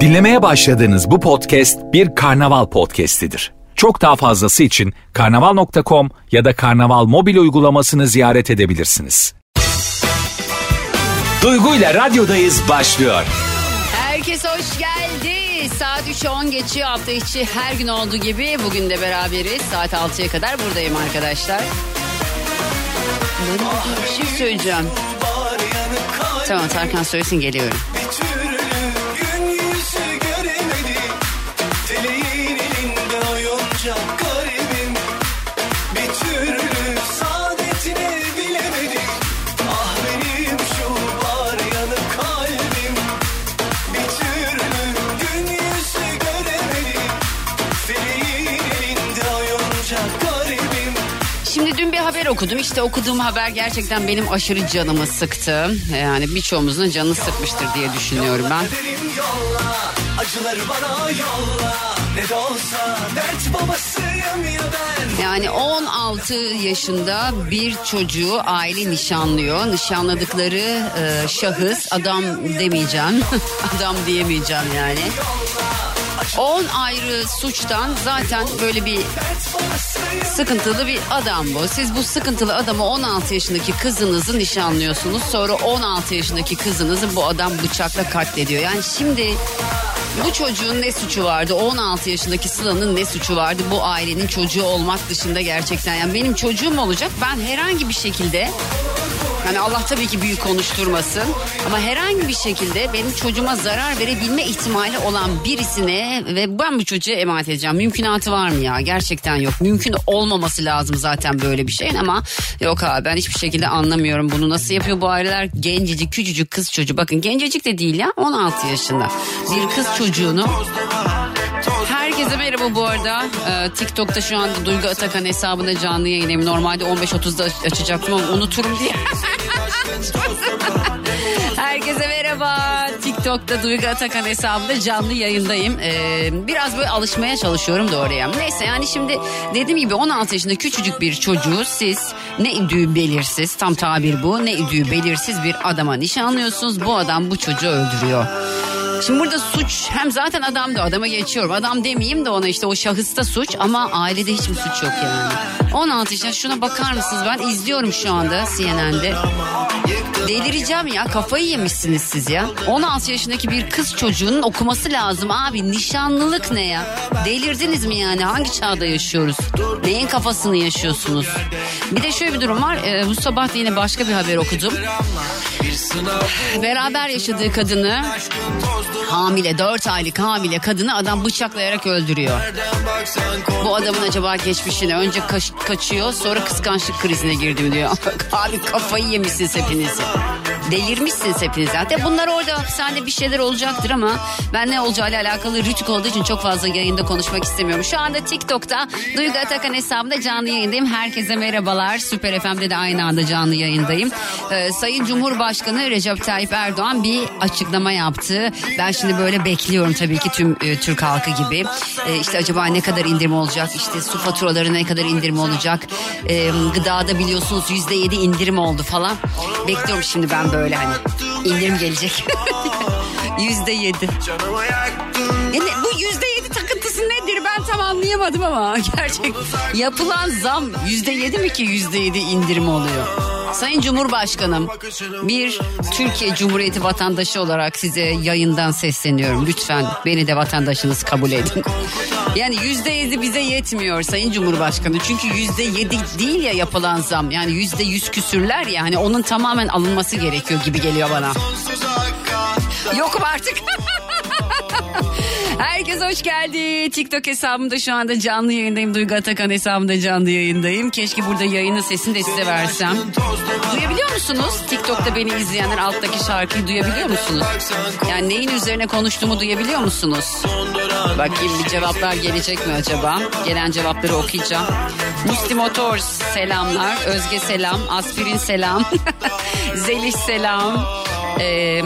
Dinlemeye başladığınız bu podcast bir karnaval podcastidir. Çok daha fazlası için karnaval.com ya da karnaval mobil uygulamasını ziyaret edebilirsiniz. Duygu ile radyodayız başlıyor. Herkes hoş geldi. Saat 3'e 10 geçiyor hafta içi her gün olduğu gibi bugün de beraberiz. Saat 6'ya kadar buradayım arkadaşlar. Bir şey söyleyeceğim. Tamam Tarkan söylesin geliyorum. Gün okudum. İşte okuduğum haber gerçekten benim aşırı canımı sıktı. Yani birçoğumuzun canını sıkmıştır diye düşünüyorum ben. Yani 16 yaşında bir çocuğu aile nişanlıyor. Nişanladıkları e, şahıs adam demeyeceğim. adam diyemeyeceğim yani. 10 ayrı suçtan zaten böyle bir sıkıntılı bir adam bu. Siz bu sıkıntılı adamı 16 yaşındaki kızınızı nişanlıyorsunuz. Sonra 16 yaşındaki kızınızı bu adam bıçakla katlediyor. Yani şimdi bu çocuğun ne suçu vardı? 16 yaşındaki Sıla'nın ne suçu vardı? Bu ailenin çocuğu olmak dışında gerçekten. Yani benim çocuğum olacak. Ben herhangi bir şekilde yani Allah tabii ki büyük konuşturmasın ama herhangi bir şekilde benim çocuğuma zarar verebilme ihtimali olan birisine ve ben bu çocuğa emanet edeceğim. Mümkünatı var mı ya? Gerçekten yok. Mümkün olmaması lazım zaten böyle bir şeyin ama yok abi ben hiçbir şekilde anlamıyorum bunu. Nasıl yapıyor bu aileler? Gencecik, küçücük kız çocuğu. Bakın gencecik de değil ya 16 yaşında. Bir kız çocuğunu Herkese merhaba bu arada. Ee, TikTok'ta şu anda Duygu Atakan hesabında canlı yayınım. Normalde 15.30'da aç- açacaktım ama unuturum diye. Herkese merhaba. TikTok'ta Duygu Atakan hesabında canlı yayındayım. Ee, biraz böyle alışmaya çalışıyorum da oraya. Neyse yani şimdi dediğim gibi 16 yaşında küçücük bir çocuğu siz ne idüğü belirsiz tam tabir bu ne idüğü belirsiz bir adama nişanlıyorsunuz. Bu adam bu çocuğu öldürüyor. Şimdi burada suç hem zaten adam da adama geçiyorum. Adam demeyeyim de ona işte o şahısta suç ama ailede hiçbir suç yok yani. 16 yaşında şuna bakar mısınız ben izliyorum şu anda CNN'de. Delireceğim ya kafayı yemişsiniz siz ya. 16 yaşındaki bir kız çocuğunun okuması lazım abi. Nişanlılık ne ya? Delirdiniz mi yani? Hangi çağda yaşıyoruz? Neyin kafasını yaşıyorsunuz? Bir de şöyle bir durum var. Ee, bu sabah da yine başka bir haber okudum. Beraber yaşadığı kadını hamile 4 aylık hamile kadını adam bıçaklayarak öldürüyor. Bu adamın acaba geçmişini önce kaç- kaçıyor sonra kıskançlık krizine girdim diyor. Abi kafayı yemişsiniz hepiniz. Delirmişsiniz hepiniz zaten. Bunlar orada hapishanede bir şeyler olacaktır ama ben ne olacağıyla alakalı rütük olduğu için çok fazla yayında konuşmak istemiyorum. Şu anda TikTok'ta Duygu Atakan hesabında canlı yayındayım. Herkese merhabalar. Süper FM'de de aynı anda canlı yayındayım. Ee, Sayın Cumhurbaşkanı Recep Tayyip Erdoğan bir açıklama yaptı. Ben şimdi böyle bekliyorum tabii ki tüm e, Türk halkı gibi. E, işte acaba ne kadar indirim olacak? İşte su faturaları ne kadar indirim olacak? E, gıdada biliyorsunuz yüzde yedi indirim oldu falan. Bekliyorum şimdi ben böyle hani indirim gelecek. Yüzde yedi. Yani bu yüzde yedi takıntısı nedir ben tam anlayamadım ama gerçek yapılan zam yüzde yedi mi ki yüzde yedi indirim oluyor? Sayın Cumhurbaşkanım bir Türkiye Cumhuriyeti vatandaşı olarak size yayından sesleniyorum. Lütfen beni de vatandaşınız kabul edin. Yani yüzde yedi bize yetmiyor Sayın Cumhurbaşkanı. Çünkü yüzde yedi değil ya yapılan zam. Yani yüzde yüz küsürler ya hani onun tamamen alınması gerekiyor gibi geliyor bana. Yokum artık. Herkes hoş geldi. TikTok hesabımda şu anda canlı yayındayım. Duygu Atakan hesabımda canlı yayındayım. Keşke burada yayının sesini de size versem. Duyabiliyor musunuz? TikTok'ta beni izleyenler alttaki şarkıyı duyabiliyor musunuz? Yani neyin üzerine konuştuğumu duyabiliyor musunuz? Bakayım bir cevaplar gelecek mi acaba? Gelen cevapları okuyacağım. Musti Motors selamlar. Özge selam. Aspirin selam. Zeliş selam. Ee,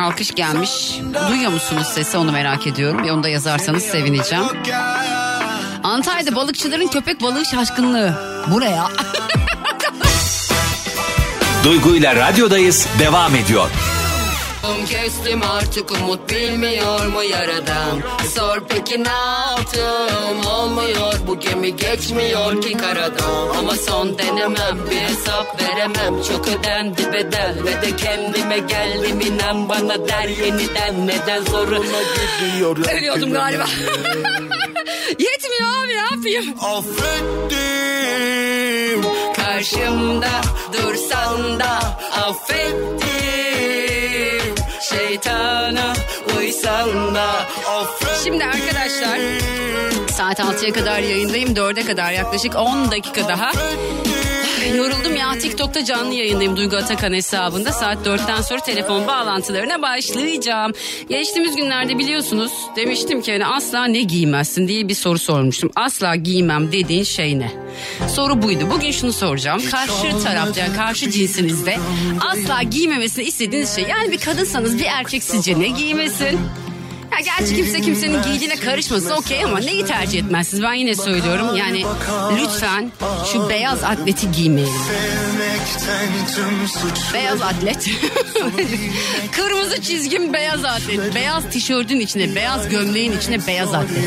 alkış gelmiş. Duyuyor musunuz sesi onu merak ediyorum. Bir onu da yazarsanız sevineceğim. Antalya'da balıkçıların köpek balığı şaşkınlığı. Buraya. Duygu ile radyodayız devam ediyor. Kestim artık umut bilmiyor mu yaradan? Sor peki ne yaptım? Olmuyor. Bu gemi geçmiyor ki karadan. Ama son denemem bir hesap veremem. Çok ödendi bedel ve de kendime geldim. İnan bana der yeniden. Neden zoruna gidiyor Ölüyordum galiba. Yetmiyor abi ne yapayım? Affettim. Karşımda dursan da affettim Şeytana uysan da Şimdi arkadaşlar saat 6'ya kadar yayındayım 4'e kadar yaklaşık 10 dakika daha Yoruldum ya TikTok'ta canlı yayındayım Duygu Atakan hesabında saat 4'ten sonra telefon bağlantılarına başlayacağım. Geçtiğimiz günlerde biliyorsunuz demiştim ki hani asla ne giymezsin diye bir soru sormuştum. Asla giymem dediğin şey ne? Soru buydu. Bugün şunu soracağım. Karşı tarafta yani karşı cinsinizde asla giymemesini istediğiniz şey. Yani bir kadınsanız bir erkek sizce ne giymesin? Ya gerçi kimse kimsenin giydiğine karışmasın okey ama neyi tercih etmezsiniz? Ben yine söylüyorum yani lütfen şu beyaz atleti suç Beyaz atlet. Kırmızı çizgim beyaz atlet. Beyaz tişörtün içine, beyaz gömleğin içine beyaz atlet.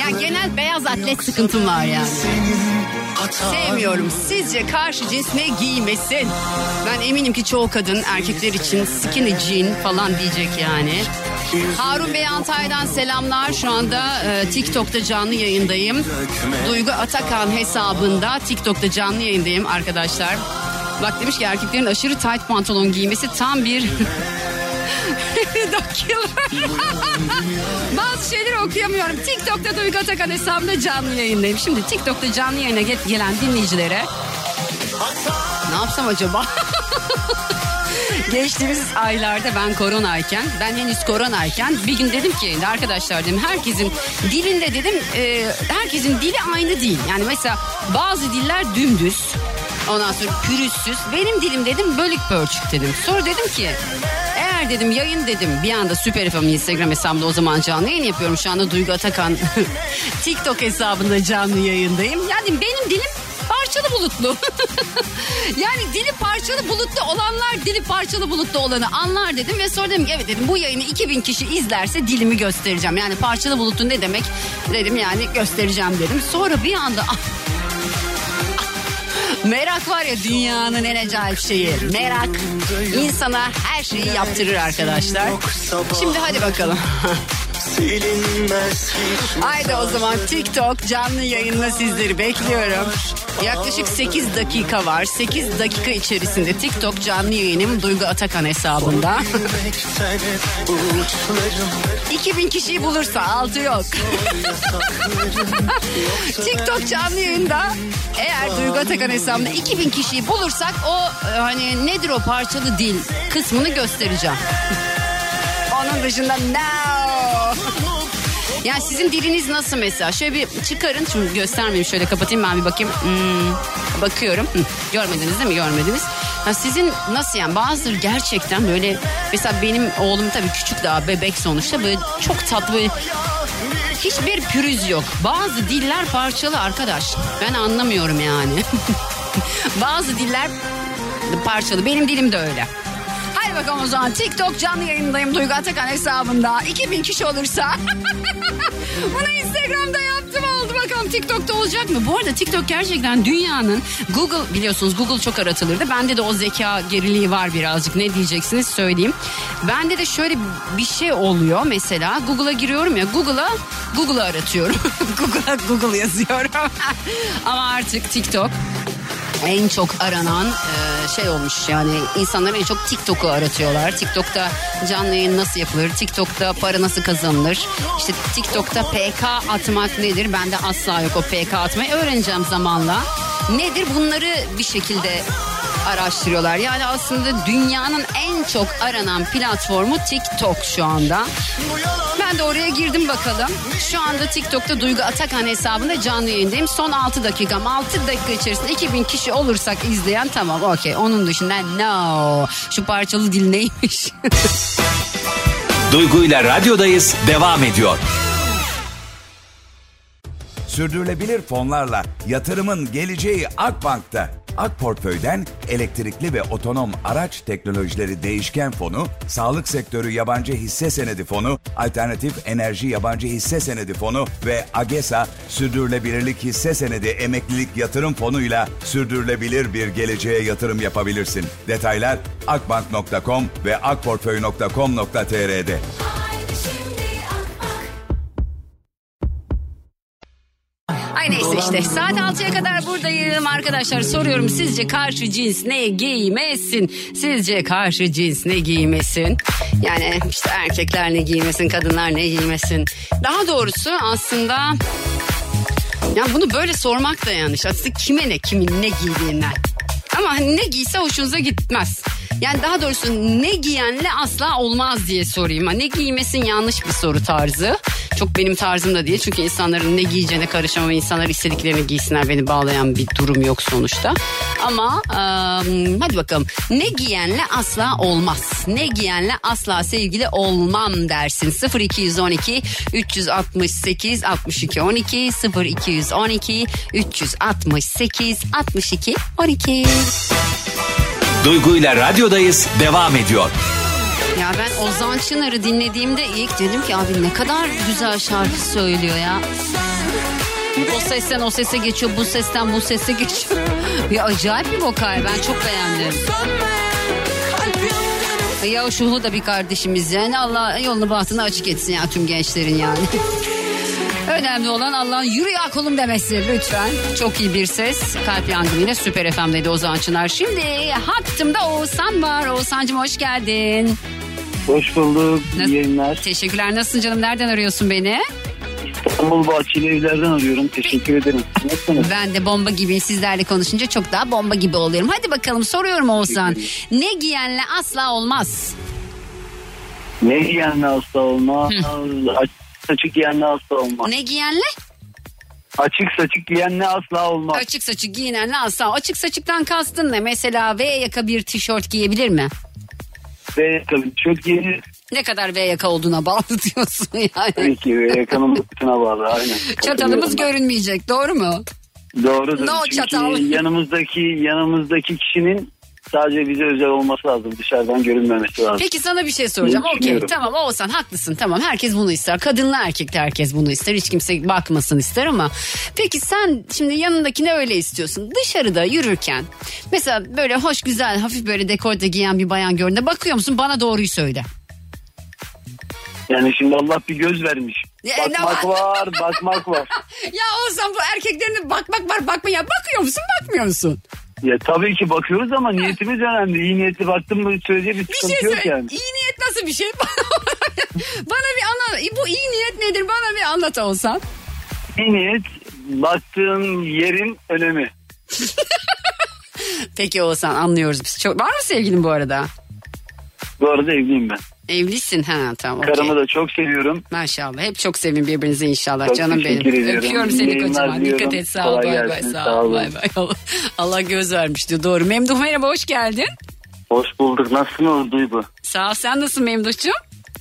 Ya genel beyaz atlet sıkıntım var yani. Sevmiyorum. Sizce karşı cins ne giymesin? Ben eminim ki çoğu kadın erkekler için skinny jean falan diyecek yani. Harun Bey Antalya'dan selamlar. Şu anda e, TikTok'ta canlı yayındayım. Duygu Atakan hesabında TikTok'ta canlı yayındayım arkadaşlar. Bak demiş ki erkeklerin aşırı tight pantolon giymesi tam bir... Bazı şeyleri okuyamıyorum. TikTok'ta Duygu Atakan hesabında canlı yayındayım. Şimdi TikTok'ta canlı yayına gelen dinleyicilere ne yapsam acaba? Geçtiğimiz aylarda ben koronayken, ben henüz koronayken bir gün dedim ki arkadaşlar dedim herkesin dilinde dedim e, herkesin dili aynı değil. Yani mesela bazı diller dümdüz, ondan sonra pürüzsüz. Benim dilim dedim bölük pörçük dedim. Sonra dedim ki eğer dedim yayın dedim bir anda Süper FM'in Instagram hesabında o zaman canlı yayın yapıyorum. Şu anda Duygu Atakan TikTok hesabında canlı yayındayım. Yani benim dilim parçalı bulutlu. yani dili parçalı bulutlu olanlar dili parçalı bulutlu olanı anlar dedim ve sonra dedim evet dedim bu yayını 2000 kişi izlerse dilimi göstereceğim. Yani parçalı bulutlu ne demek dedim yani göstereceğim dedim. Sonra bir anda Merak var ya dünyanın en acayip şeyi. Merak insana her şeyi yaptırır arkadaşlar. Şimdi hadi bakalım. Silinmez hiç Haydi o zaman TikTok canlı yayınla sizleri bekliyorum. Yaklaşık 8 dakika var. 8 dakika içerisinde TikTok canlı yayınım Duygu Atakan hesabında. Bekten hep uçlarım 2000 kişiyi bulursa altı yok. TikTok canlı yayında eğer Duygu Atakan hesabında 2000 kişiyi bulursak o e, hani nedir o parçalı dil kısmını göstereceğim. Onun dışında no. Yani sizin diliniz nasıl mesela? Şöyle bir çıkarın. Şimdi göstermeyeyim şöyle kapatayım ben bir bakayım. Hmm, bakıyorum. Hı, görmediniz değil mi? Görmediniz. Ha, sizin nasıl yani bazıları gerçekten böyle mesela benim oğlum tabii küçük daha bebek sonuçta böyle çok tatlı böyle hiçbir pürüz yok. Bazı diller parçalı arkadaş. Ben anlamıyorum yani. Bazı diller parçalı. Benim dilim de öyle. Bakalım o zaman TikTok canlı yayındayım Duygu Atakan hesabında. 2000 kişi olursa. Bunu Instagram'da yaptım oldu bakalım TikTok'ta olacak mı? Bu arada TikTok gerçekten dünyanın Google biliyorsunuz Google çok aratılırdı. Bende de o zeka geriliği var birazcık ne diyeceksiniz söyleyeyim. Bende de şöyle bir şey oluyor mesela Google'a giriyorum ya Google'a Google'ı aratıyorum. Google'a Google yazıyorum. Ama artık TikTok en çok aranan e, şey olmuş yani insanlar en çok TikTok'u aratıyorlar. TikTok'ta canlı yayın nasıl yapılır? TikTok'ta para nasıl kazanılır? İşte TikTok'ta PK atmak nedir? Ben de asla yok o PK atmayı öğreneceğim zamanla. Nedir bunları bir şekilde araştırıyorlar. Yani aslında dünyanın en çok aranan platformu TikTok şu anda. Ben de oraya girdim bakalım. Şu anda TikTok'ta Duygu Atakan hesabında canlı yayındayım. Son 6 dakikam. 6 dakika içerisinde 2000 kişi olursak izleyen tamam okey. Onun dışında no. Şu parçalı dil neymiş? Duygu ile radyodayız devam ediyor. Sürdürülebilir fonlarla yatırımın geleceği Akbank'ta. Ak Portföy'den elektrikli ve otonom araç teknolojileri değişken fonu, sağlık sektörü yabancı hisse senedi fonu, alternatif enerji yabancı hisse senedi fonu ve AGESA sürdürülebilirlik hisse senedi emeklilik yatırım fonuyla sürdürülebilir bir geleceğe yatırım yapabilirsin. Detaylar akbank.com ve akportföy.com.tr'de. Ay neyse işte saat 6'ya kadar buradayım arkadaşlar soruyorum sizce karşı cins ne giymesin? Sizce karşı cins ne giymesin? Yani işte erkekler ne giymesin kadınlar ne giymesin? Daha doğrusu aslında ya bunu böyle sormak da yanlış. Aslında kime ne kimin ne giydiğinden. Ama hani ne giyse hoşunuza gitmez. Yani daha doğrusu ne giyenle asla olmaz diye sorayım. Ne giymesin yanlış bir soru tarzı. Çok benim tarzım da değil. Çünkü insanların ne giyeceğine karışamam. İnsanlar istediklerini giysinler. Beni bağlayan bir durum yok sonuçta. Ama ıı, hadi bakalım. Ne giyenle asla olmaz. Ne giyenle asla sevgili olmam dersin. 0212 368 62 12 0212 368 62 12 Duygu ile radyodayız devam ediyor. Ya ben Ozan Çınar'ı dinlediğimde ilk dedim ki abi ne kadar güzel şarkı söylüyor ya. O sesten o sese geçiyor, bu sesten bu sese geçiyor. Ya acayip bir vokal ben çok beğendim. Ya Şuhu da bir kardeşimiz yani Allah yolunu bahtını açık etsin ya tüm gençlerin yani. Önemli olan Allah'ın yürü ya kolum demesi lütfen. Çok iyi bir ses. Kalp yangınıyla Süper FM'deydi Ozan Çınar. Şimdi hattımda Oğuzhan var. Oğuzhan'cığım hoş geldin. Hoş bulduk. Nasıl- İyi yayınlar. Teşekkürler. Nasılsın canım? Nereden arıyorsun beni? İstanbul Bahçeli Evler'den arıyorum. Teşekkür ederim. Nasılsınız? Ben de bomba gibiyim. Sizlerle konuşunca çok daha bomba gibi oluyorum. Hadi bakalım soruyorum Oğuzhan. Ne giyenle asla olmaz? Ne giyenle hasta olmaz. Açık saçık giyenle hasta olmaz. Ne giyenle? Açık saçık giyenle asla olmaz. Açık saçık giyinenle asla. Açık saçıktan kastın ne? Mesela V yaka bir tişört giyebilir mi? Ve tabii çok giyenir. Ne kadar V yaka olduğuna bağlı diyorsun yani. Tabii ki ve yakanın boyutuna bağlı. Aynen. Çatalımız görünmeyecek doğru mu? Doğrudur. No Çünkü çatal. yanımızdaki yanımızdaki kişinin sadece bize özel olması lazım. Dışarıdan görünmemesi lazım. Peki sana bir şey soracağım. Okey tamam Oğuzhan haklısın tamam herkes bunu ister. Kadınla erkek de herkes bunu ister. Hiç kimse bakmasın ister ama. Peki sen şimdi yanındakine öyle istiyorsun. Dışarıda yürürken mesela böyle hoş güzel hafif böyle dekolte giyen bir bayan gördüğünde bakıyor musun? Bana doğruyu söyle. Yani şimdi Allah bir göz vermiş. Ya, Bakmak var, bakmak var. Ya Oğuzhan bu erkeklerin bakmak var bakma ya bakıyor musun bakmıyor musun? Ya tabii ki bakıyoruz ama niyetimiz önemli. İyi niyetli baktım mı sürece bir Bir sıkıntı şey yok söyle. yani. İyi niyet nasıl bir şey? Bana bir anlat. Bu iyi niyet nedir? Bana bir anlat Oğuzhan. İyi niyet baktığın yerin önemi. Peki Oğuzhan anlıyoruz biz. Çok, var mı sevgilin bu arada? Bu arada evliyim ben. Evlisin ha tamam okey. Karımı da çok seviyorum. Maşallah. Hep çok sevin birbirinizi inşallah Çok canım benim. teşekkür ediyorum. Öpüyorum İyi seni kocaman. Dikkat et sağ ol. Bay bay sağ ol. Bay bay. Allah, göz vermiş diyor. Doğru. Memduh merhaba hoş geldin. Hoş bulduk. Nasılsın Duygu? Sağ ol. Sen nasılsın Memduh'cum?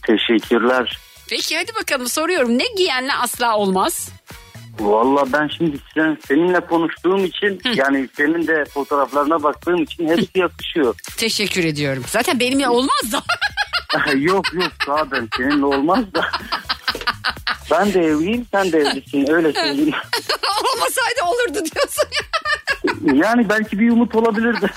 Teşekkürler. Peki hadi bakalım soruyorum. Ne giyenle asla olmaz? Valla ben şimdi sen, seninle konuştuğum için yani senin de fotoğraflarına baktığım için hepsi yakışıyor. Teşekkür ediyorum. Zaten benimle olmaz da. yok yok ben seninle olmaz da. ben de evliyim sen de evlisin öyle söyleyeyim. Olmasaydı olurdu diyorsun. Yani belki bir umut olabilirdi.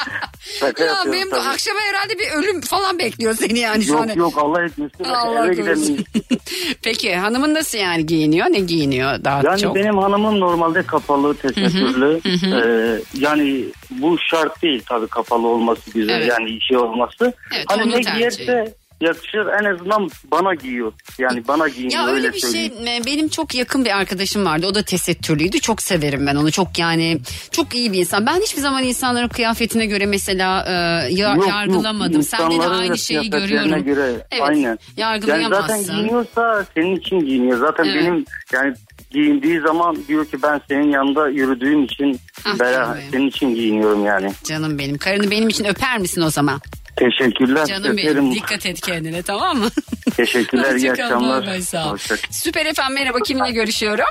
Şaka ya yapıyorum benim tabii. akşama herhalde bir ölüm falan bekliyor seni yani şu an. Yok yok Allah etmesin. Allah Eve korusun. Peki hanımın nasıl yani giyiniyor? Ne giyiniyor daha Yani çok? benim hanımım normalde kapalı, tesettürlü. Ee, yani bu şart değil tabii kapalı olması güzel Evet. yani işi olması. Evet, hani ne tercihi. giyerse yakışır en azından bana giyiyor. Yani bana giyiniyor Ya öyle bir söyleyeyim. şey benim çok yakın bir arkadaşım vardı o da tesettürlüydü çok severim ben onu çok yani çok iyi bir insan ben hiçbir zaman insanların kıyafetine göre mesela e, ya, Yok, yok. yargılamadım sende de aynı şeyi görüyorum Göre, evet aynen. Yani yargılayamazsın zaten giyiniyorsa senin için giyiniyor. Zaten Evet. benim yani giyindiği zaman diyor ki ben senin yanında yürüdüğüm için Ah, ben canım. senin için giyiniyorum yani. canım benim karını benim için öper misin o zaman Teşekkürler. canım öperim. benim dikkat et kendine tamam mı Teşekkürler. iyi akşamlar. bay sağ ol. Süper efendim merhaba kiminle görüşüyorum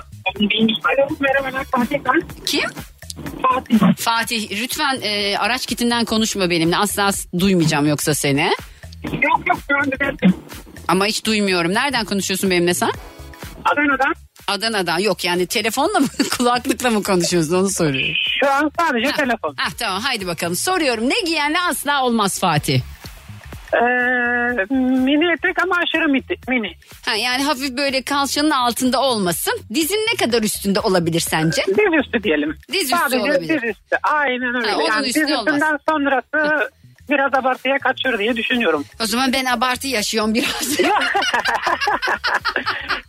Merhabalar Fatih ben. kim Fatih. Fatih lütfen e, araç kitinden konuşma benimle asla duymayacağım yoksa seni Yok yok şu anda ben ama hiç duymuyorum nereden konuşuyorsun benimle sen Adana'dan. Adana'dan yok yani telefonla mı kulaklıkla mı konuşuyorsun onu soruyorum. Şu an sadece Ha, telefon. Ah tamam haydi bakalım soruyorum ne giyenle asla olmaz Fatih. Ee, mini etek ama aşırı mini. mini. Ha, yani hafif böyle kalçanın altında olmasın. Dizin ne kadar üstünde olabilir sence? Diz üstü diyelim. Diz üstü sadece olabilir. diz üstü. Aynen öyle. Ha, onun yani diz üstü olmaz. üstünden sonrası biraz abartıya kaçıyor diye düşünüyorum. O zaman ben abartı yaşıyorum biraz.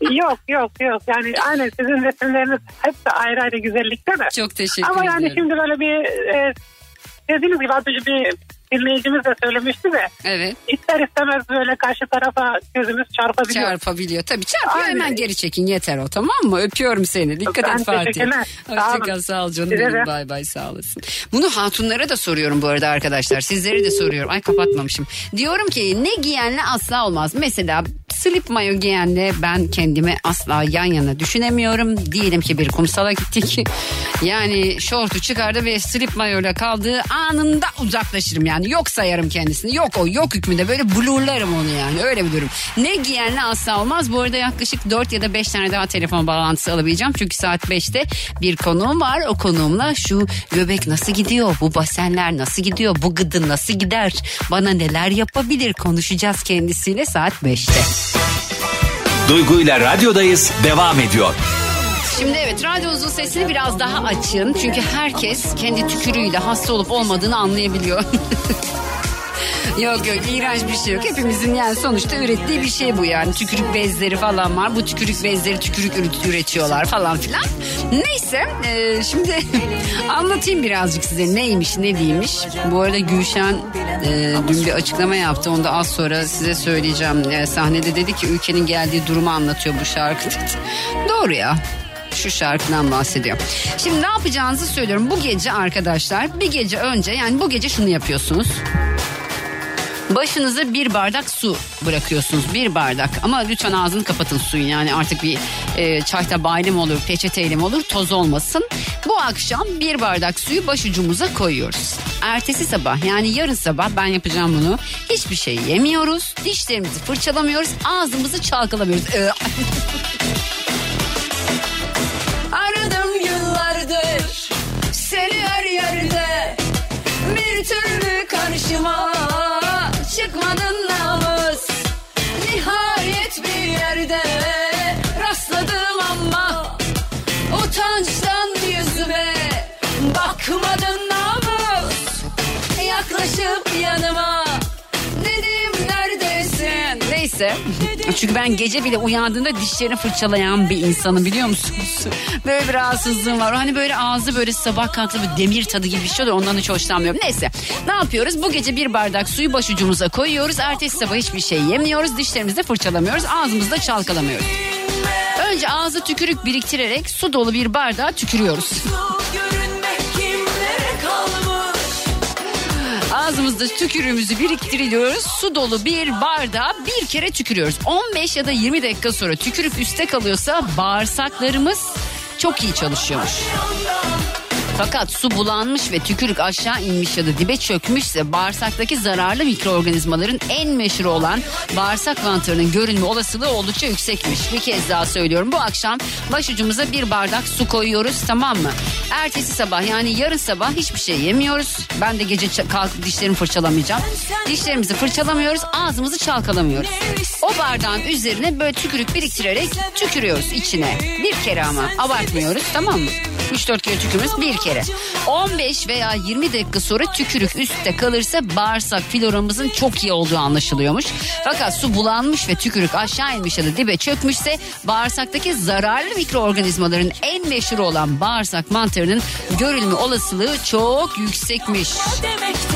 yok yok yok. Yani aynen sizin resimleriniz hepsi ayrı ayrı güzellikte de. Çok teşekkür Ama yani şimdi böyle bir e, dediğiniz gibi önce bir dinleyicimiz de söylemişti de Evet ister istemez böyle karşı tarafa gözümüz çarpabiliyor. çarpabiliyor. Tabii çarpıyor Aynen. hemen geri çekin yeter o tamam mı? Öpüyorum seni. Dikkat Ben et Fatih. Hoşçakal sağ ol canım Size benim. Bay bay sağ olasın. Bunu hatunlara da soruyorum bu arada arkadaşlar. Sizlere de soruyorum. Ay kapatmamışım. Diyorum ki ne giyenle asla olmaz. Mesela slip mayo giyenle ben kendimi asla yan yana düşünemiyorum. Diyelim ki bir kumsala gittik. Yani şortu çıkardı ve slip mayoyla kaldığı anında uzaklaşırım yani. Yok sayarım kendisini. Yok o yok hükmünde böyle blurlarım onu yani. Öyle bir durum. Ne giyenle asla olmaz. Bu arada yaklaşık 4 ya da 5 tane daha telefon bağlantısı alabileceğim. Çünkü saat 5'te bir konuğum var. O konuğumla şu göbek nasıl gidiyor? Bu basenler nasıl gidiyor? Bu gıdı nasıl gider? Bana neler yapabilir? Konuşacağız kendisiyle saat 5'te. Duygu ile radyodayız devam ediyor. Şimdi evet radyonuzun sesini biraz daha açın. Çünkü herkes kendi tükürüğüyle hasta olup olmadığını anlayabiliyor. Yok yok iğrenç bir şey yok. Hepimizin yani sonuçta ürettiği bir şey bu yani. Tükürük bezleri falan var. Bu tükürük bezleri tükürük üret- üretiyorlar falan filan. Neyse e, şimdi anlatayım birazcık size neymiş ne değilmiş. Bu arada Gülşen e, dün bir açıklama yaptı. Onu da az sonra size söyleyeceğim. E, sahnede dedi ki ülkenin geldiği durumu anlatıyor bu şarkı dedi. Doğru ya şu şarkıdan bahsediyor. Şimdi ne yapacağınızı söylüyorum. Bu gece arkadaşlar bir gece önce yani bu gece şunu yapıyorsunuz. Başınıza bir bardak su bırakıyorsunuz. Bir bardak ama lütfen ağzını kapatın suyun. Yani artık bir e, çay tabağıyla mı olur peçeteyle mi olur toz olmasın. Bu akşam bir bardak suyu başucumuza koyuyoruz. Ertesi sabah yani yarın sabah ben yapacağım bunu. Hiçbir şey yemiyoruz. Dişlerimizi fırçalamıyoruz. Ağzımızı çalkalamıyoruz. karşıma çıkmadın namus Nihayet bir yerde rastladım ama utançtan yüzüme bakmadın namus yaklaşıp yanıma dedim neredesin? Neyse çünkü ben gece bile uyandığında dişlerini fırçalayan bir insanım biliyor musunuz? Böyle bir rahatsızlığım var. Hani böyle ağzı böyle sabah kalktı bir demir tadı gibi bir şey oluyor. Ondan hiç hoşlanmıyorum. Neyse ne yapıyoruz? Bu gece bir bardak suyu başucumuza koyuyoruz. Ertesi sabah hiçbir şey yemiyoruz. Dişlerimizi de fırçalamıyoruz. Ağzımızı da çalkalamıyoruz. Önce ağzı tükürük biriktirerek su dolu bir bardağa tükürüyoruz. Ağzımızda tükürüğümüzü biriktiriyoruz. Su dolu bir bardağa bir kere tükürüyoruz. 15 ya da 20 dakika sonra tükürük üstte kalıyorsa bağırsaklarımız çok iyi çalışıyormuş. Fakat su bulanmış ve tükürük aşağı inmiş ya da dibe çökmüşse bağırsaktaki zararlı mikroorganizmaların en meşhur olan bağırsak mantarının görünme olasılığı oldukça yüksekmiş. Bir kez daha söylüyorum. Bu akşam başucumuza bir bardak su koyuyoruz tamam mı? Ertesi sabah yani yarın sabah hiçbir şey yemiyoruz. Ben de gece kalkıp dişlerimi fırçalamayacağım. Dişlerimizi fırçalamıyoruz, ağzımızı çalkalamıyoruz. O bardağın üzerine böyle tükürük biriktirerek tükürüyoruz içine. Bir kere ama abartmıyoruz tamam mı? 3-4 kere tükürmemiz bir kere. 15 veya 20 dakika sonra tükürük üstte kalırsa bağırsak floramızın çok iyi olduğu anlaşılıyormuş. Fakat su bulanmış ve tükürük aşağı inmiş ya da dibe çökmüşse bağırsaktaki zararlı mikroorganizmaların en meşhur olan bağırsak mantarının görülme olasılığı çok yüksekmiş. demekten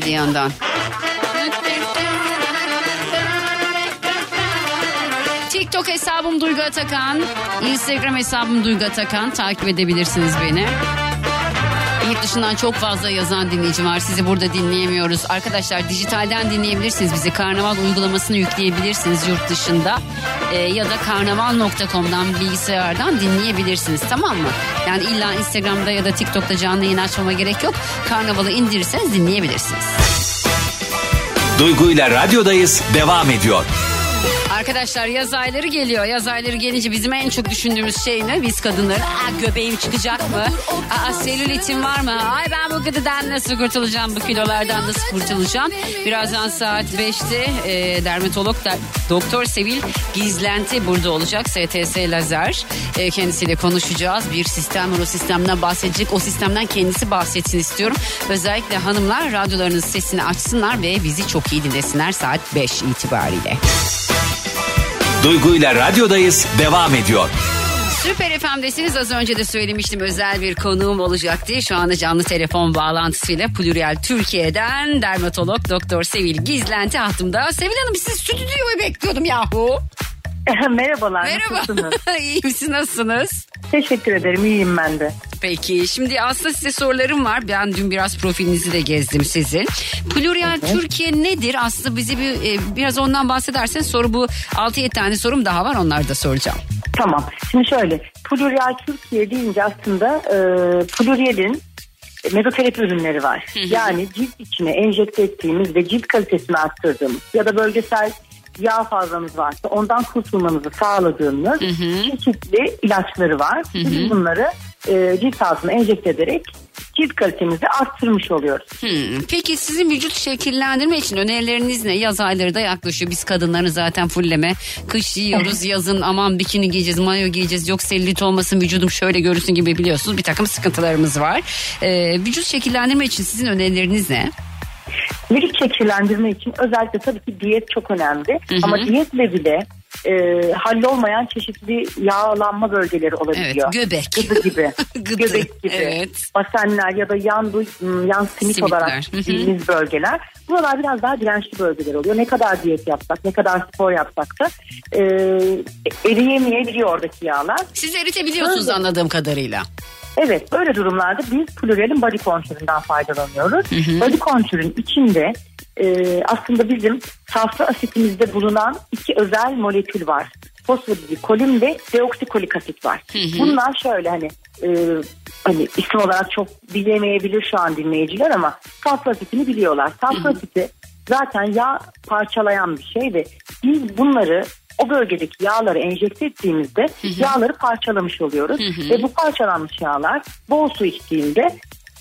Hadi yandan. TikTok hesabım Duygu Atakan. Instagram hesabım Duygu Atakan. Takip edebilirsiniz beni. Yurt dışından çok fazla yazan dinleyici var. Sizi burada dinleyemiyoruz. Arkadaşlar dijitalden dinleyebilirsiniz bizi. Karnaval uygulamasını yükleyebilirsiniz yurt dışında. Ee, ya da karnaval.com'dan bilgisayardan dinleyebilirsiniz tamam mı? Yani illa Instagram'da ya da TikTok'ta canlı yayın açmama gerek yok. Karnavalı indirirseniz dinleyebilirsiniz. Duygu ile radyodayız devam ediyor. Arkadaşlar yaz ayları geliyor. Yaz ayları gelince bizim en çok düşündüğümüz şey ne? Biz kadınların Aa, göbeğim çıkacak mı? Aa, selülitim var mı? Ay ben bu gıdıdan nasıl kurtulacağım? Bu kilolardan nasıl kurtulacağım? Birazdan saat 5'te e, dermatolog da, Doktor Sevil Gizlenti burada olacak. STS Lazer. E, kendisiyle konuşacağız. Bir sistem var o sistemden bahsedecek. O sistemden kendisi bahsetsin istiyorum. Özellikle hanımlar radyolarının sesini açsınlar ve bizi çok iyi dinlesinler saat 5 itibariyle. Duygu ile radyodayız devam ediyor. Süper FM'desiniz. Az önce de söylemiştim özel bir konuğum olacak diye. Şu anda canlı telefon bağlantısıyla Plurial Türkiye'den dermatolog Doktor Sevil Gizlenti hattımda. Sevil Hanım siz stüdyoyu bekliyordum yahu. Merhabalar. Merhaba. Nasılsınız? İyiyim siz nasılsınız? Teşekkür ederim. İyiyim ben de. Peki şimdi aslında size sorularım var. Ben dün biraz profilinizi de gezdim sizin. Plurial Türkiye nedir? Aslında bizi bir e, biraz ondan bahsedersen soru bu 6-7 tane sorum daha var onları da soracağım. Tamam. Şimdi şöyle. Plurial Türkiye deyince aslında e, Plurial'in mezoterapi ürünleri var. Yani cilt içine enjekte ettiğimiz ve cilt kalitesini arttırdığımız ya da bölgesel yağ fazlamız varsa ondan kurtulmanızı sağladığımız çeşitli ilaçları var. Biz bunları e, cilt altına enjekte ederek cilt kalitemizi arttırmış oluyoruz. Hmm, Peki sizin vücut şekillendirme için önerileriniz ne? Yaz ayları da yaklaşıyor. Biz kadınların zaten fulleme. Kış yiyoruz yazın aman bikini giyeceğiz, mayo giyeceğiz. Yok selülit olmasın vücudum şöyle görünsün gibi biliyorsunuz. Bir takım sıkıntılarımız var. Ee, vücut şekillendirme için sizin önerileriniz ne? Vücut şekillendirme için özellikle tabii ki diyet çok önemli. Ama diyetle bile e, hallolmayan çeşitli yağlanma bölgeleri olabiliyor. Evet, göbek. Gıdı gibi. Gıdı, göbek gibi. evet. Basenler ya da yan, yan simit Simitler, olarak hı hı. bildiğimiz bölgeler. Buralar biraz daha dirençli bölgeler oluyor. Ne kadar diyet yapsak, ne kadar spor yapsak da e, eriyemeyebiliyor oradaki yağlar. Siz eritebiliyorsunuz Öyle. anladığım kadarıyla. Evet böyle durumlarda biz Plurial'in body contoure'ından faydalanıyoruz. Body contoure'un içinde e, aslında bizim safra asitimizde bulunan iki özel molekül var. Fosfodikolin ve deoksikolik asit var. Bunlar şöyle hani e, hani isim olarak çok bilemeyebilir şu an dinleyiciler ama safra asitini biliyorlar. Safra asiti zaten yağ parçalayan bir şey ve biz bunları o bölgedeki yağları enjekte ettiğimizde yağları parçalamış oluyoruz. Ve bu parçalanmış yağlar bol su içtiğinde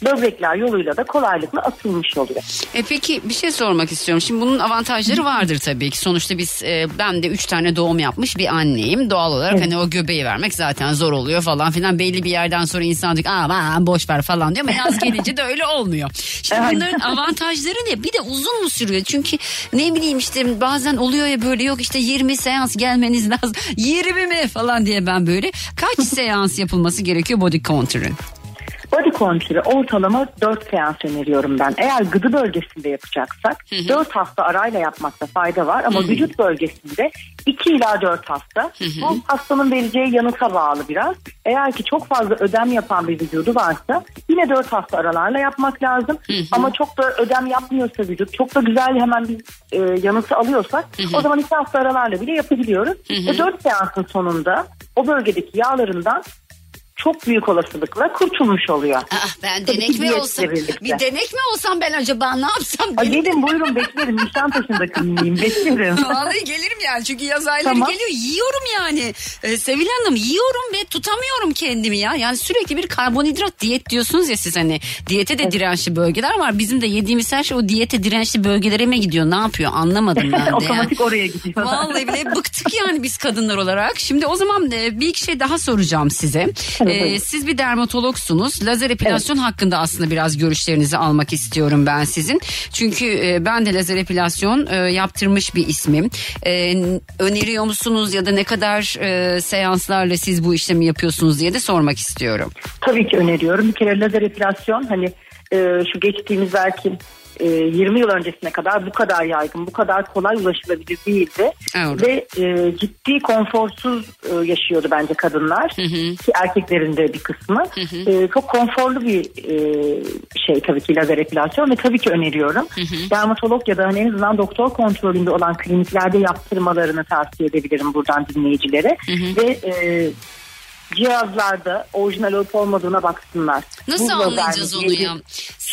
böbrekler yoluyla da kolaylıkla atılmış oluyor. E peki bir şey sormak istiyorum. Şimdi bunun avantajları vardır tabii ki. Sonuçta biz e, ben de üç tane doğum yapmış bir anneyim. Doğal olarak hani o göbeği vermek zaten zor oluyor falan filan. Belli bir yerden sonra insan diyor aman boş ver falan diyor ama yaz gelince de öyle olmuyor. Şimdi Evet. bunların avantajları ne? Bir de uzun mu sürüyor? Çünkü ne bileyim işte bazen oluyor ya böyle yok işte 20 seans gelmeniz lazım. 20 mi falan diye ben böyle. Kaç seans yapılması gerekiyor body contoure'ın? Body contoure'ı ortalama 4 seans öneriyorum ben. Eğer gıdı bölgesinde yapacaksak 4 hafta arayla yapmakta fayda var ama vücut bölgesinde 2 ila 4 hafta. Bu hastanın vereceği yanıta bağlı biraz. Eğer ki çok fazla ödem yapan bir vücudu varsa yine 4 hafta aralarla yapmak lazım. Ama çok da ödem yapmıyorsa vücut çok da güzel hemen bir e, yanıtı alıyorsak o zaman 2 hafta aralarla bile yapabiliyoruz. Ve 4 seansın sonunda o bölgedeki yağlarından çok büyük olasılıkla kurtulmuş oluyor. Ah, ben Tabii denek mi olsam? birlikte. Bir denek mi olsam ben acaba ne yapsam? Benim- gelin buyurun beklerim. Nişantaşı'nda kliniğim beklerim. Vallahi gelirim yani çünkü yaz ayları Tamam. geliyor yiyorum yani ee, Sevil Hanım yiyorum ve tutamıyorum kendimi ya yani sürekli bir karbonhidrat diyet diyorsunuz ya siz hani diyete de dirençli bölgeler var bizim de yediğimiz her şey o diyete dirençli bölgelere mi gidiyor ne yapıyor anlamadım ben de yani. Otomatik oraya gidiyor. Vallahi bile bıktık yani biz kadınlar olarak. Şimdi o zaman e, bir iki şey daha soracağım size. E, siz bir dermatologsunuz. Lazer epilasyon hakkında aslında biraz görüşlerinizi almak istiyorum ben sizin. Çünkü e, ben de lazer epilasyon e, yaptırmış bir ismim. E, öneriyor musunuz ya da ne kadar e, seanslarla siz bu işlemi yapıyorsunuz diye de sormak istiyorum. Tabii ki öneriyorum. Bir kere lazer epilasyon hani e, şu geçtiğimiz belki e, 20 yıl öncesine kadar bu kadar yaygın, bu kadar kolay ulaşılabilir değildi. Evet. Ve e, ciddi konforsuz e, yaşıyordu bence kadınlar. Ki erkeklerin de bir kısmı. E, çok konforlu bir e, şey tabii ki lazer epilasyon ve tabii ki öneriyorum. Dermatolog ya da hani en azından doktor kontrolünde olan kliniklerde yaptırmalarını tavsiye edebilirim buradan dinleyicilere. Ve e, cihazlarda orijinal olup olmadığına baksınlar. Nasıl Bu lazer anlayacağız onu ya?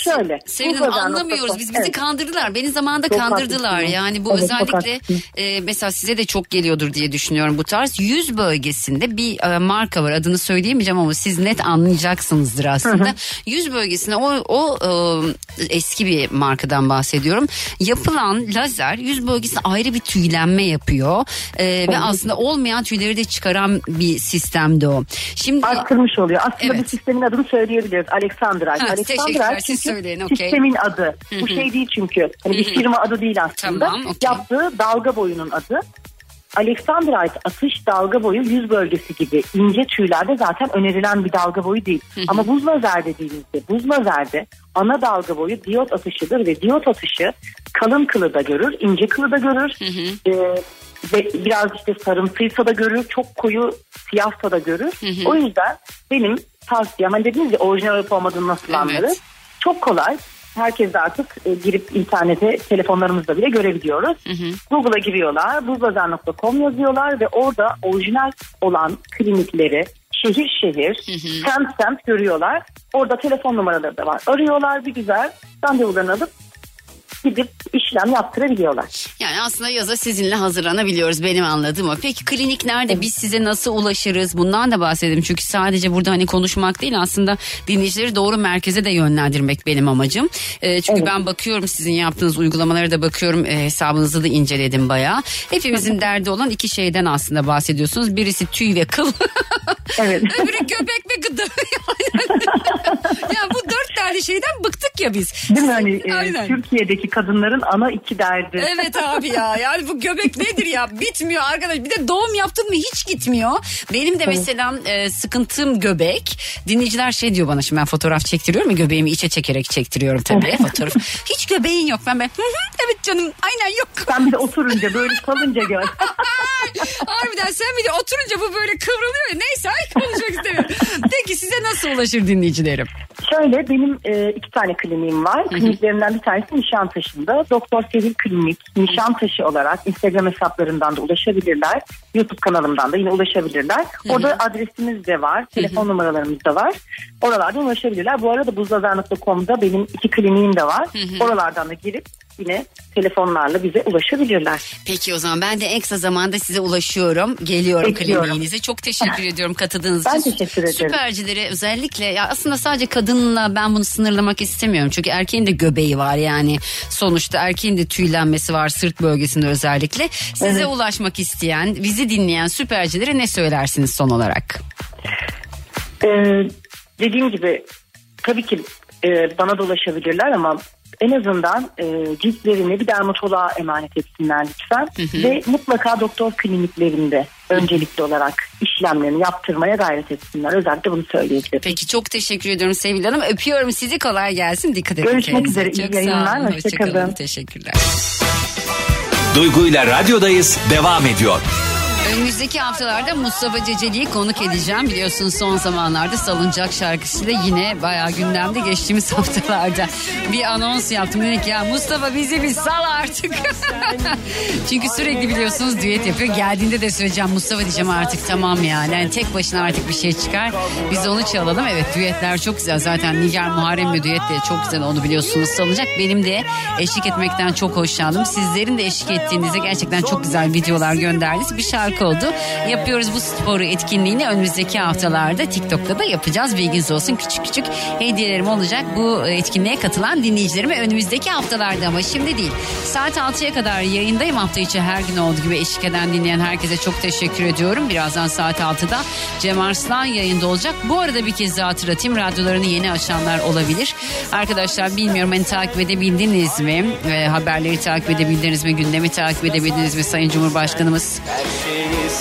Şöyle. Lazer anlamıyoruz biz bizi Evet. kandırdılar. Beni zamanında Çok kandırdılar. haklısın. Yani bu Evet, özellikle e, mesela size de çok geliyordur diye düşünüyorum bu tarz. Yüz bölgesinde bir e, marka var adını söyleyemeyeceğim ama siz net anlayacaksınızdır aslında. Yüz bölgesinde o, o e, eski bir markadan bahsediyorum. Yapılan lazer yüz bölgesinde ayrı bir tüylenme yapıyor. E, ve aslında olmayan tüyleri de çıkaran bir sistemdi o. Şimdi arttırmış oluyor. Aslında Evet. bu sistemin adını söyleyebiliriz. Alexandrite. Ha, Alexandrite teşekkürler, siz çünkü söyleyin, okey. sistemin adı. Bu şey değil çünkü. Hani bir firma adı değil aslında. Tamam, okey. Yaptığı dalga boyunun adı. Alexandrite atış dalga boyu yüz bölgesi gibi ince tüylerde zaten önerilen bir dalga boyu değil. Ama buz lazer dediğimizde buz lazerde ana dalga boyu diyot atışıdır ve diyot atışı kalın kılı da görür, ince kılı da görür. Ee, ve biraz işte sarımsıysa da görür, çok koyu siyahsa da görür. O yüzden benim tavsiyem, hani dediniz ya orijinal olup olmadığını nasıl Evet. anlarız? Çok kolay. Herkes de artık e, girip internete telefonlarımızda bile görebiliyoruz. Google'a giriyorlar, buzlazer.com yazıyorlar ve orada orijinal olan klinikleri şehir şehir, semt semt görüyorlar. Orada telefon numaraları da var. Arıyorlar bir güzel randevularını alıp gidip işlem yaptırabiliyorlar. Yani aslında yaza sizinle hazırlanabiliyoruz benim anladığım o. Peki klinik nerede? Biz size nasıl ulaşırız? Bundan da bahsedelim. Çünkü sadece burada hani konuşmak değil aslında dinleyicileri doğru merkeze de yönlendirmek benim amacım. Ee, çünkü ben bakıyorum sizin yaptığınız uygulamalara da bakıyorum. Ee, hesabınızı da inceledim bayağı. Hepimizin derdi olan iki şeyden aslında bahsediyorsunuz. Birisi tüy ve kıl. Evet. Öbürü göbek ve gıda. yani bu dört tane şeyden bıktık ya biz. Değil mi hani e, Aynen. Türkiye'deki kadınların ana iki derdi. Evet abi ya yani bu göbek nedir ya bitmiyor arkadaş bir de doğum yaptın mı hiç gitmiyor. Benim de mesela e, sıkıntım göbek dinleyiciler şey diyor bana şimdi ben fotoğraf çektiriyorum ya göbeğimi içe çekerek çektiriyorum tabii fotoğraf. Hiç göbeğin yok ben ben "Hı hı, evet canım aynen yok. Sen bir de oturunca böyle salınca gör. Harbiden sen bir de oturunca bu böyle kıvrılıyor ya neyse ay konuşmak istemiyorum. Peki size nasıl ulaşır dinleyicilerim? Şöyle benim e, iki tane kliniğim var. Kliniklerimden bir tanesi Nişantaşı'nda. Doktor Sevil Klinik Nişantaşı olarak Instagram hesaplarından da ulaşabilirler. YouTube kanalımdan da yine ulaşabilirler. Orada adresimiz de var. Telefon numaralarımız da var. Oralardan ulaşabilirler. Bu arada buzlazer.com'da benim iki kliniğim de var. Oralardan da girip yine telefonlarla bize ulaşabilirler. Peki o zaman ben de en kısa zamanda size ulaşıyorum. Geliyorum Bekliyorum. kliniğinize. Çok teşekkür ediyorum katıldığınız Ben için. teşekkür ederim. Süpercilere özellikle ya aslında sadece kadınla ben bunu sınırlamak istemiyorum. Çünkü erkeğin de göbeği var yani. Sonuçta erkeğin de tüylenmesi var sırt bölgesinde özellikle. Size Evet. ulaşmak isteyen, bizi dinleyen süpercilere ne söylersiniz son olarak? Ee, dediğim gibi tabii ki e, bana da ulaşabilirler ama en azından e, ciltlerini bir dermatoloğa emanet etsinler lütfen. Ve mutlaka doktor kliniklerinde öncelikli olarak işlemlerini yaptırmaya gayret etsinler. Özellikle bunu söyleyebilirim. Peki çok teşekkür ediyorum sevgili hanım. Öpüyorum sizi kolay gelsin. Dikkat edin Görüşmek kendinize. üzere, iyi Çok sağ yayınlar, olun. hoşça. Hoşçakalın. Teşekkürler. Duygu ile radyodayız devam ediyor. Önümüzdeki haftalarda Mustafa Ceceli'yi konuk edeceğim. Biliyorsunuz son zamanlarda Salıncak şarkısıyla yine bayağı gündemde geçtiğimiz haftalarda bir anons yaptım. Dedik ki, ya Mustafa bizi bir sal artık. Çünkü sürekli biliyorsunuz düet yapıyor. Geldiğinde de söyleyeceğim Mustafa diyeceğim artık tamam yani. yani tek başına artık bir şey çıkar. Biz onu çalalım. Evet düetler çok güzel. Zaten Nigar Muharrem'le düet de çok güzel onu biliyorsunuz Salıncak. Benim de eşlik etmekten çok hoşlandım. Sizlerin de eşlik ettiğinizde gerçekten çok güzel videolar gönderdiniz. Bir şarkı oldu. Yapıyoruz bu sporu etkinliğini önümüzdeki haftalarda TikTok'ta da yapacağız. Bilginiz olsun küçük küçük hediyelerim olacak. Bu etkinliğe katılan dinleyicilerime önümüzdeki haftalarda ama şimdi değil. Saat 6'ya kadar yayındayım. Hafta içi her gün olduğu gibi eşlik eden dinleyen herkese çok teşekkür ediyorum. Birazdan saat 6'da Cem Arslan yayında olacak. Bu arada bir kez daha hatırlatayım. Radyolarını yeni açanlar olabilir. Arkadaşlar bilmiyorum beni takip edebildiniz mi? E, haberleri takip edebildiniz mi? Gündemi takip edebildiniz mi? Sayın Cumhurbaşkanımız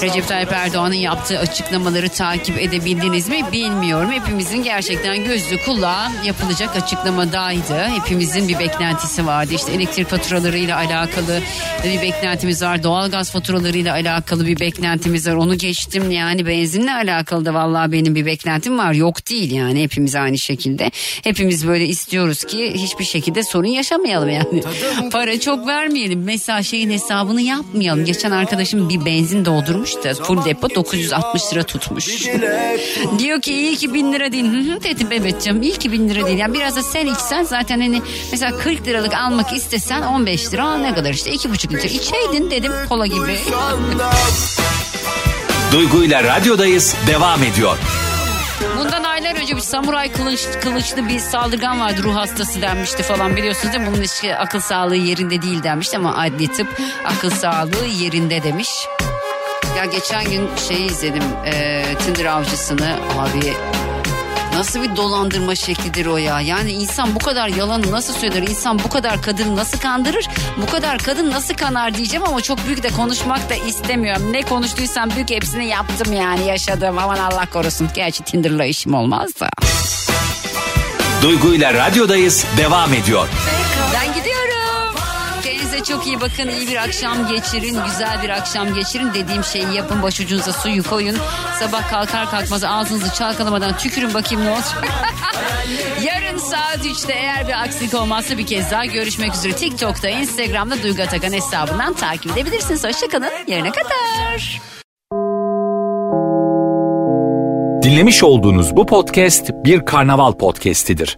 Recep Tayyip Erdoğan'ın yaptığı açıklamaları takip edebildiniz mi bilmiyorum. Hepimizin gerçekten gözü kulağı yapılacak açıklamadaydı. Hepimizin bir beklentisi vardı. İşte elektrik faturalarıyla alakalı bir beklentimiz var. Doğalgaz faturalarıyla alakalı bir beklentimiz var. Onu geçtim yani benzinle alakalı da vallahi benim bir beklentim var. Yok değil yani hepimiz aynı şekilde. Hepimiz böyle istiyoruz ki hiçbir şekilde sorun yaşamayalım yani. Para çok vermeyelim. Mesela şeyin hesabını yapmayalım. Geçen arkadaşım bir benzin doldurmuş da full depo 960 lira tutmuş. Diyor ki iyi ki bin lira değil. Hı hı dedim evet canım iyi ki bin lira değil. Yani biraz da sen içsen zaten hani mesela 40 liralık almak istesen 15 lira ne kadar işte 2,5 litre içeydin dedim kola gibi. Duygu ile radyodayız devam ediyor. Bundan aylar önce bir samuray kılıç, kılıçlı bir saldırgan vardı ruh hastası denmişti falan biliyorsunuz değil mi? Bunun işte akıl sağlığı yerinde değil denmişti ama adli tıp akıl sağlığı yerinde demiş. Ya geçen gün şeyi izledim e, Tinder avcısını abi Nasıl bir dolandırma şeklidir o ya? Yani insan bu kadar yalanı nasıl söyler? İnsan bu kadar kadını nasıl kandırır? Bu kadar kadın nasıl kanar diyeceğim ama çok büyük de konuşmak da istemiyorum. Ne konuştuysam büyük hepsini yaptım yani yaşadım. Aman Allah korusun. Gerçi Tinder'la işim olmaz da. Duygu ile radyodayız devam ediyor. Kendinize çok iyi bakın. iyi bir akşam geçirin. Güzel bir akşam geçirin. Dediğim şeyi yapın. Başucunuza suyu koyun. Sabah kalkar kalkmaz ağzınızı çalkalamadan tükürün bakayım ne olacak. Yarın saat 3'te eğer bir aksilik olmazsa bir kez daha görüşmek üzere. TikTok'ta, Instagram'da Duygu Atakan hesabından takip edebilirsiniz. Hoşçakalın. Yarına kadar. Dinlemiş olduğunuz bu podcast bir karnaval podcastidir.